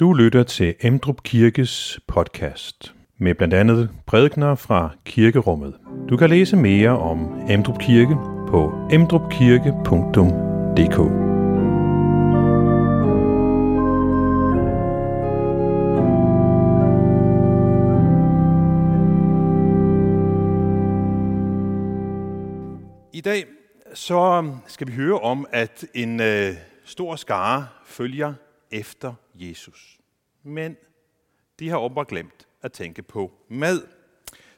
Du lytter til Emdrup Kirkes podcast med blandt andet prædikner fra kirkerummet. Du kan læse mere om Emdrup Kirke på emdrupkirke.dk. I dag så skal vi høre om, at en øh, stor skare følger efter Jesus. Men de har åbenbart glemt at tænke på mad,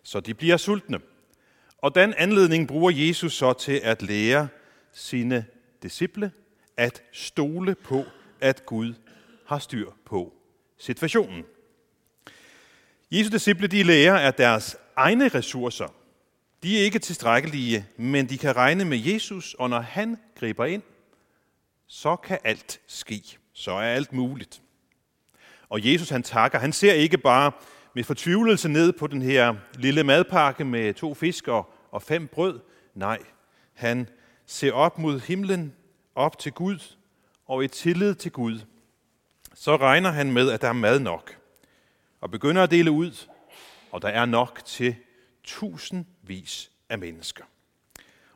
så de bliver sultne. Og den anledning bruger Jesus så til at lære sine disciple at stole på, at Gud har styr på situationen. Jesu disciple de lærer, at deres egne ressourcer, de er ikke tilstrækkelige, men de kan regne med Jesus, og når han griber ind, så kan alt ske. Så er alt muligt. Og Jesus han takker. Han ser ikke bare med fortvivlelse ned på den her lille madpakke med to fisk og fem brød. Nej, han ser op mod himlen, op til Gud, og i tillid til Gud, så regner han med, at der er mad nok, og begynder at dele ud, og der er nok til tusindvis af mennesker.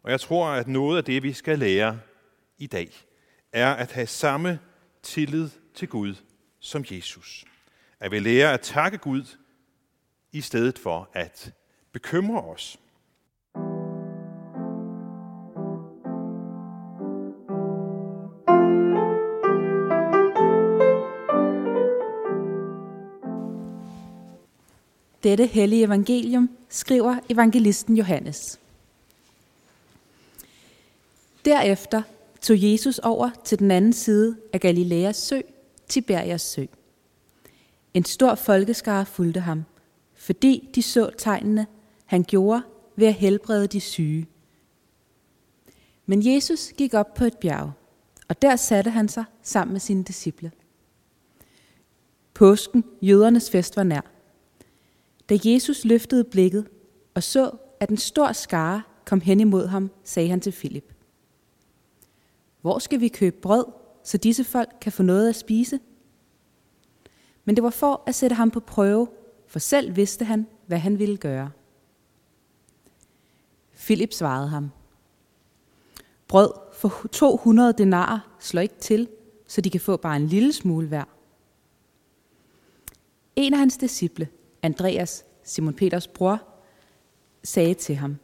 Og jeg tror, at noget af det, vi skal lære i dag, er at have samme tillid til Gud som Jesus. At vi lærer at takke Gud, i stedet for at bekymre os. Dette hellige evangelium skriver evangelisten Johannes. Derefter tog Jesus over til den anden side af Galileas sø, Tiberias sø. En stor folkeskare fulgte ham, fordi de så tegnene, han gjorde ved at helbrede de syge. Men Jesus gik op på et bjerg, og der satte han sig sammen med sine disciple. Påsken, jødernes fest, var nær. Da Jesus løftede blikket og så, at en stor skare kom hen imod ham, sagde han til Filip. Hvor skal vi købe brød, så disse folk kan få noget at spise? Men det var for at sætte ham på prøve, for selv vidste han, hvad han ville gøre. Filip svarede ham. Brød for 200 denarer slår ikke til, så de kan få bare en lille smule hver. En af hans disciple, Andreas, Simon Peters bror, sagde til ham,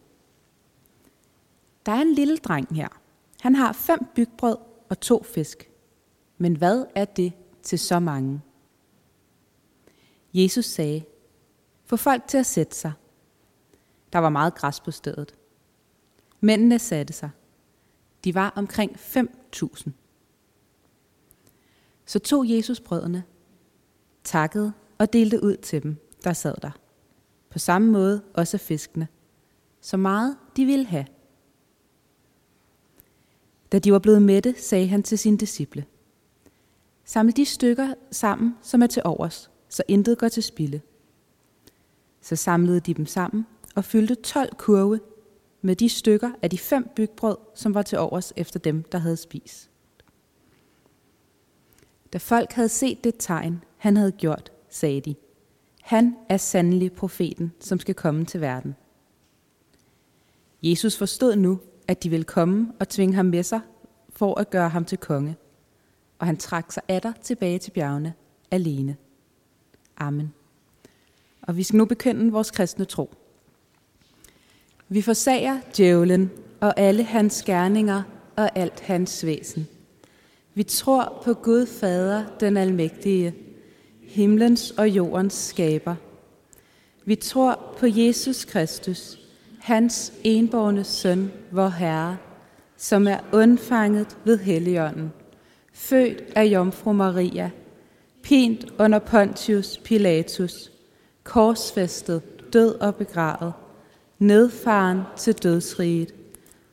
Der er en lille dreng her. Han har fem bygbrød og to fisk. Men hvad er det til så mange? Jesus sagde, få folk til at sætte sig. Der var meget græs på stedet. Mændene satte sig. De var omkring 5.000. Så tog Jesus brødene, takkede og delte ud til dem, der sad der. På samme måde også fiskene. Så meget de ville have. Da de var blevet mætte, sagde han til sine disciple, Samle de stykker sammen, som er til overs, så intet går til spilde. Så samlede de dem sammen og fyldte 12 kurve med de stykker af de fem bygbrød, som var til overs efter dem, der havde spist. Da folk havde set det tegn, han havde gjort, sagde de, han er sandelig profeten, som skal komme til verden. Jesus forstod nu, at de ville komme og tvinge ham med sig for at gøre ham til konge, og han trak sig atter tilbage til bjergene alene. Amen. Og vi skal nu bekende vores kristne tro. Vi forsager djævlen og alle hans gerninger og alt hans væsen. Vi tror på Gud Fader, den almægtige, himlens og jordens skaber. Vi tror på Jesus Kristus, hans enborne søn, vor Herre, som er undfanget ved Helligånden, født af Jomfru Maria, pint under Pontius Pilatus, korsfæstet, død og begravet, nedfaren til dødsriget,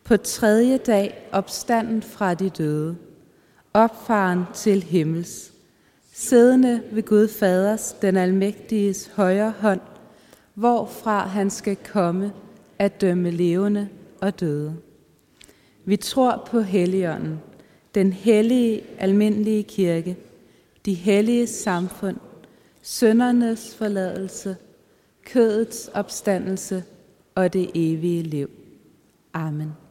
på tredje dag opstanden fra de døde, opfaren til himmels, siddende ved Gud Faders, den almægtiges højre hånd, hvorfra han skal komme at dømme levende og døde. Vi tror på Helligånden, den hellige almindelige kirke, de hellige samfund, søndernes forladelse, kødets opstandelse og det evige liv. Amen.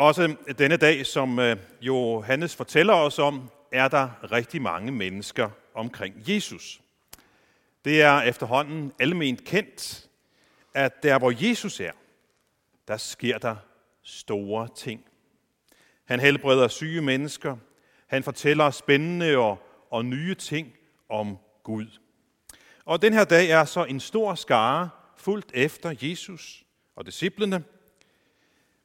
Også denne dag, som øh, Johannes fortæller os om, er der rigtig mange mennesker omkring Jesus. Det er efterhånden alment kendt, at der hvor Jesus er, der sker der store ting. Han helbreder syge mennesker. Han fortæller spændende og, og nye ting om Gud. Og den her dag er så en stor skare fuldt efter Jesus og disciplene.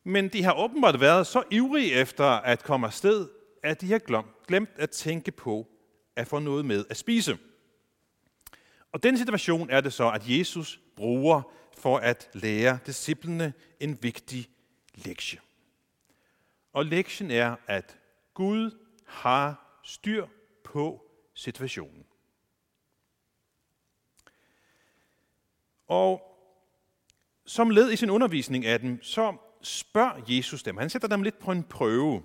Men de har åbenbart været så ivrige efter at komme afsted, at de har glemt at tænke på at få noget med at spise. Og den situation er det så, at Jesus bruger for at lære disciplene en vigtig lektie. Og lektien er, at Gud har styr på situationen. Og som led i sin undervisning af dem, så spørger Jesus dem. Han sætter dem lidt på en prøve.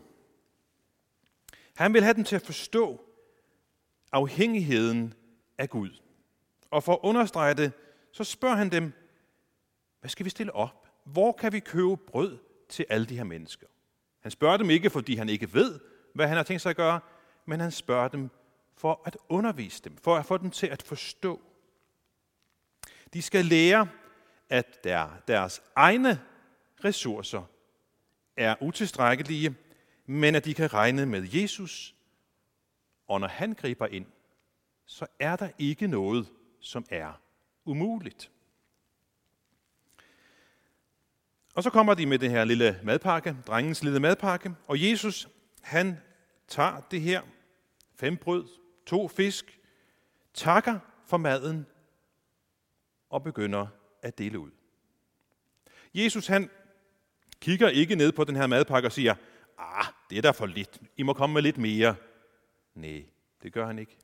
Han vil have dem til at forstå afhængigheden af Gud. Og for at understrege det, så spørger han dem, hvad skal vi stille op? Hvor kan vi købe brød til alle de her mennesker? Han spørger dem ikke, fordi han ikke ved, hvad han har tænkt sig at gøre, men han spørger dem for at undervise dem, for at få dem til at forstå. De skal lære, at der, deres egne ressourcer er utilstrækkelige, men at de kan regne med Jesus, og når han griber ind, så er der ikke noget, som er umuligt. Og så kommer de med den her lille madpakke, drengens lille madpakke, og Jesus, han tager det her, fem brød, to fisk, takker for maden og begynder at dele ud. Jesus, han kigger ikke ned på den her madpakke og siger, ah, det er der for lidt, I må komme med lidt mere. Nej, det gør han ikke.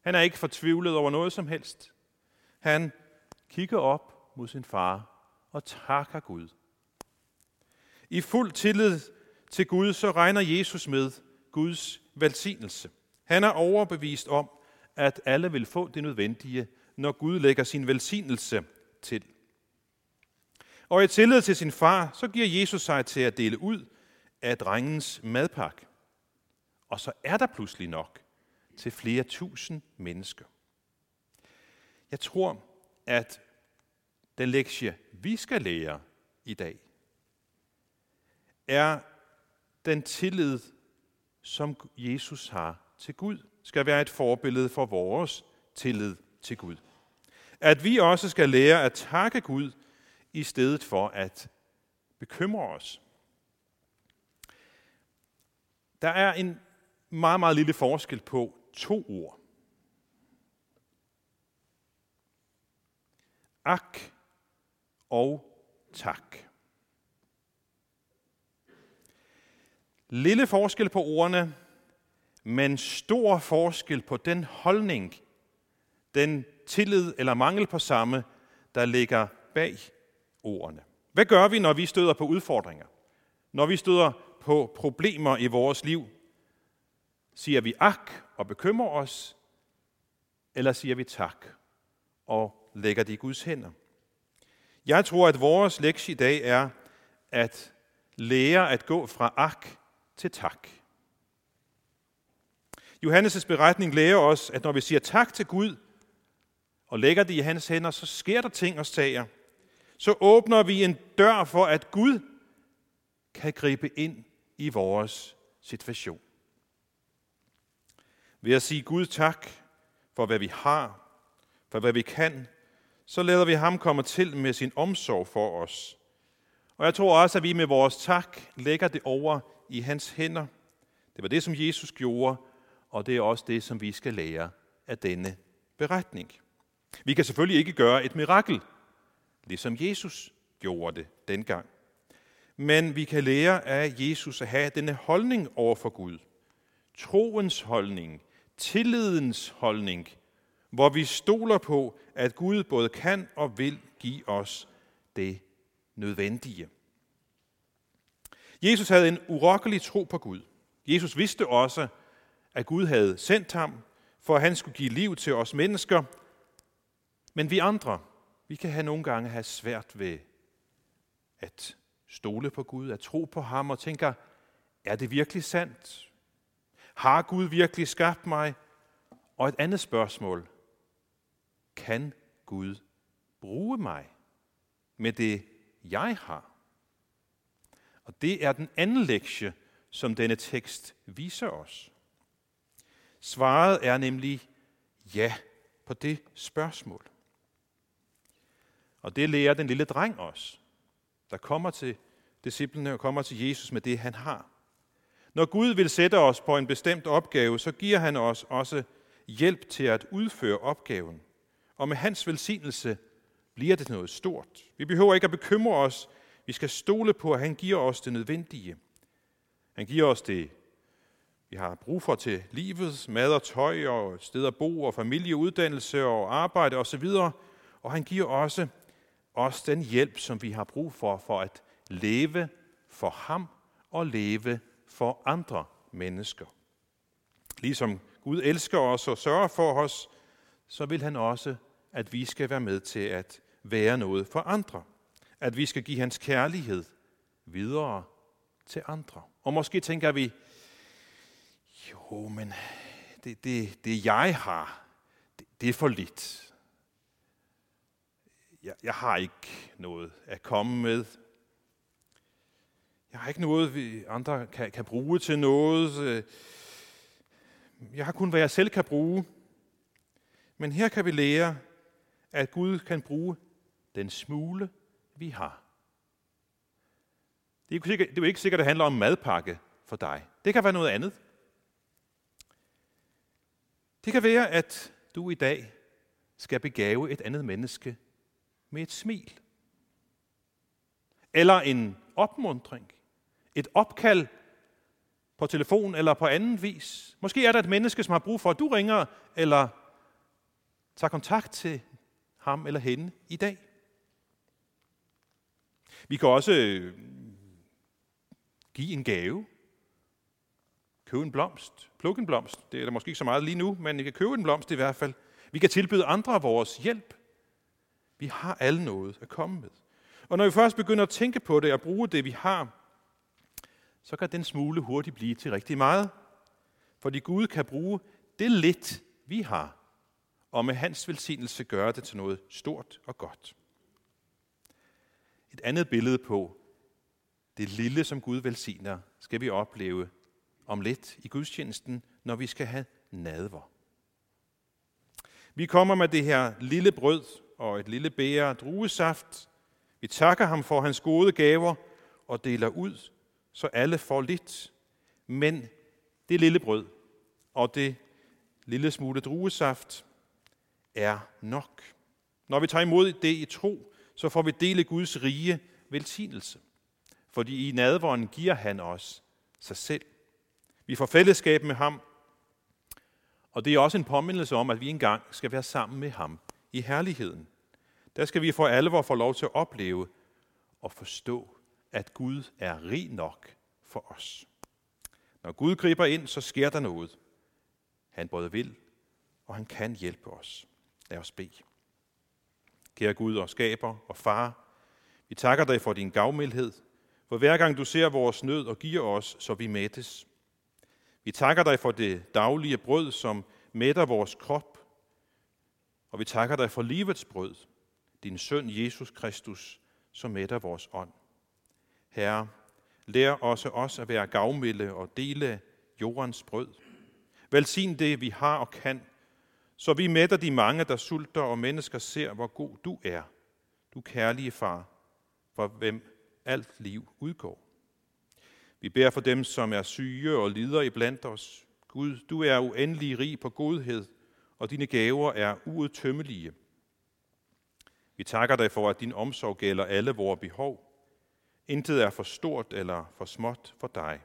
Han er ikke fortvivlet over noget som helst. Han kigger op mod sin far og takker Gud. I fuld tillid til Gud, så regner Jesus med Guds velsignelse. Han er overbevist om, at alle vil få det nødvendige, når Gud lægger sin velsignelse til. Og i tillid til sin far, så giver Jesus sig til at dele ud af drengens madpakke. Og så er der pludselig nok til flere tusind mennesker. Jeg tror, at den lektie, vi skal lære i dag, er den tillid, som Jesus har til Gud, skal være et forbillede for vores tillid til Gud. At vi også skal lære at takke Gud, i stedet for at bekymre os. Der er en meget, meget lille forskel på to ord. Ak og tak. Lille forskel på ordene, men stor forskel på den holdning, den tillid eller mangel på samme, der ligger bag ordene. Hvad gør vi, når vi støder på udfordringer? Når vi støder på problemer i vores liv? Siger vi ak og bekymrer os, eller siger vi tak og lægger det i Guds hænder? Jeg tror, at vores lektie i dag er at lære at gå fra ak til tak. Johannes' beretning lærer os, at når vi siger tak til Gud og lægger det i hans hænder, så sker der ting og sager. Så åbner vi en dør for, at Gud kan gribe ind i vores situation. Ved at sige Gud tak for, hvad vi har, for hvad vi kan, så lader vi ham komme til med sin omsorg for os. Og jeg tror også, at vi med vores tak lægger det over i hans hænder. Det var det, som Jesus gjorde, og det er også det, som vi skal lære af denne beretning. Vi kan selvfølgelig ikke gøre et mirakel, ligesom Jesus gjorde det dengang. Men vi kan lære af Jesus at have denne holdning over for Gud. Troens holdning, tillidens holdning, hvor vi stoler på, at Gud både kan og vil give os det nødvendige. Jesus havde en urokkelig tro på Gud. Jesus vidste også, at Gud havde sendt ham, for at han skulle give liv til os mennesker. Men vi andre, vi kan have nogle gange have svært ved at stole på Gud, at tro på ham og tænker, er det virkelig sandt? Har Gud virkelig skabt mig? Og et andet spørgsmål, kan Gud bruge mig med det, jeg har? Og det er den anden lektie, som denne tekst viser os. Svaret er nemlig ja på det spørgsmål. Og det lærer den lille dreng os, der kommer til disciplene og kommer til Jesus med det, han har. Når Gud vil sætte os på en bestemt opgave, så giver han os også hjælp til at udføre opgaven. Og med hans velsignelse bliver det noget stort. Vi behøver ikke at bekymre os. Vi skal stole på, at han giver os det nødvendige. Han giver os det, vi har brug for til livet, mad og tøj og steder at bo og familie, uddannelse og arbejde osv. Og han giver også os den hjælp, som vi har brug for, for at leve for ham og leve for andre mennesker. Ligesom Gud elsker os og sørger for os, så vil han også, at vi skal være med til at være noget for andre. At vi skal give hans kærlighed videre til andre. Og måske tænker vi, jo, men det, det, det jeg har, det, det er for lidt. Jeg, jeg har ikke noget at komme med. Jeg har ikke noget, vi andre kan, kan bruge til noget. Øh, jeg har kun, hvad jeg selv kan bruge. Men her kan vi lære, at Gud kan bruge den smule, vi har. Det er, jo ikke sikkert, at det handler om madpakke for dig. Det kan være noget andet. Det kan være, at du i dag skal begave et andet menneske med et smil. Eller en opmundring. Et opkald på telefon eller på anden vis. Måske er der et menneske, som har brug for, at du ringer eller tager kontakt til ham eller hende i dag. Vi kan også øh, give en gave. Købe en blomst. Plukke en blomst. Det er der måske ikke så meget lige nu, men vi kan købe en blomst i hvert fald. Vi kan tilbyde andre vores hjælp. Vi har alle noget at komme med. Og når vi først begynder at tænke på det og bruge det, vi har, så kan den smule hurtigt blive til rigtig meget. Fordi Gud kan bruge det lidt, vi har, og med hans velsignelse gøre det til noget stort og godt. Et andet billede på det lille, som Gud velsigner, skal vi opleve om lidt i gudstjenesten, når vi skal have nadver. Vi kommer med det her lille brød og et lille bære druesaft. Vi takker ham for hans gode gaver og deler ud, så alle får lidt. Men det lille brød og det lille smule druesaft er nok. Når vi tager imod det i tro, så får vi dele Guds rige velsignelse. Fordi i nadvåren giver han os sig selv. Vi får fællesskab med ham, og det er også en påmindelse om, at vi engang skal være sammen med ham i herligheden. Der skal vi for alvor få lov til at opleve og forstå, at Gud er rig nok for os. Når Gud griber ind, så sker der noget. Han både vil, og han kan hjælpe os. Lad os bede. Kære Gud og skaber og far, vi takker dig for din gavmildhed, for hver gang du ser vores nød og giver os, så vi mættes. Vi takker dig for det daglige brød, som mætter vores krop, og vi takker dig for livets brød, din søn Jesus Kristus, som mætter vores ånd. Herre, lær også os at være gavmilde og dele jordens brød. Velsign det, vi har og kan, så vi mætter de mange, der sulter, og mennesker ser, hvor god du er, du kærlige far, for hvem alt liv udgår. Vi beder for dem, som er syge og lider i blandt os. Gud, du er uendelig rig på godhed, og dine gaver er uudtømmelige. Vi takker dig for, at din omsorg gælder alle vores behov. Intet er for stort eller for småt for dig.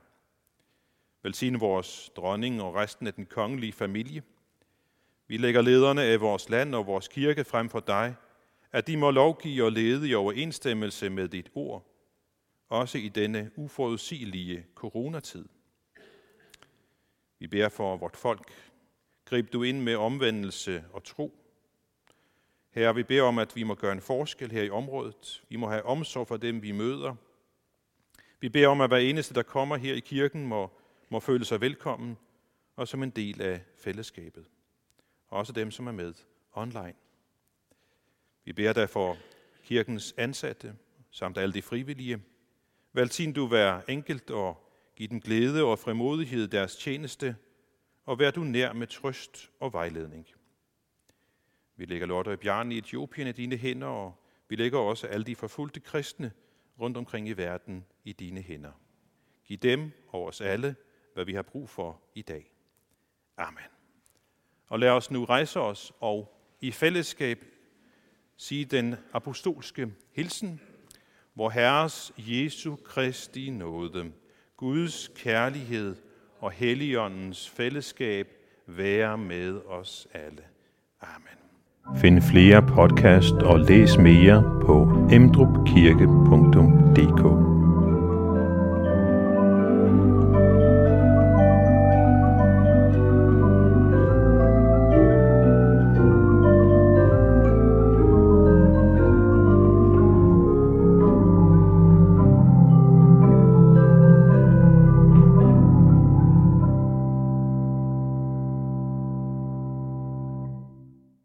Velsigne vores dronning og resten af den kongelige familie. Vi lægger lederne af vores land og vores kirke frem for dig, at de må lovgive og lede i overensstemmelse med dit ord, også i denne uforudsigelige coronatid. Vi beder for vort folk. Grib du ind med omvendelse og tro. Herre, vi beder om, at vi må gøre en forskel her i området. Vi må have omsorg for dem, vi møder. Vi beder om, at hver eneste, der kommer her i kirken, må, må føle sig velkommen og som en del af fællesskabet. Også dem, som er med online. Vi beder derfor kirkens ansatte, samt alle de frivillige. Velsign du hver enkelt og giv dem glæde og fremodighed deres tjeneste, og vær du nær med trøst og vejledning. Vi lægger Lotte og Bjarne i Etiopien i dine hænder, og vi lægger også alle de forfulgte kristne rundt omkring i verden i dine hænder. Giv dem og os alle, hvad vi har brug for i dag. Amen. Og lad os nu rejse os og i fællesskab sige den apostolske hilsen, hvor Herres Jesu Kristi nåde, Guds kærlighed og Helligåndens fællesskab være med os alle. Amen. Find flere podcast og læs mere på emdrupkirke.dk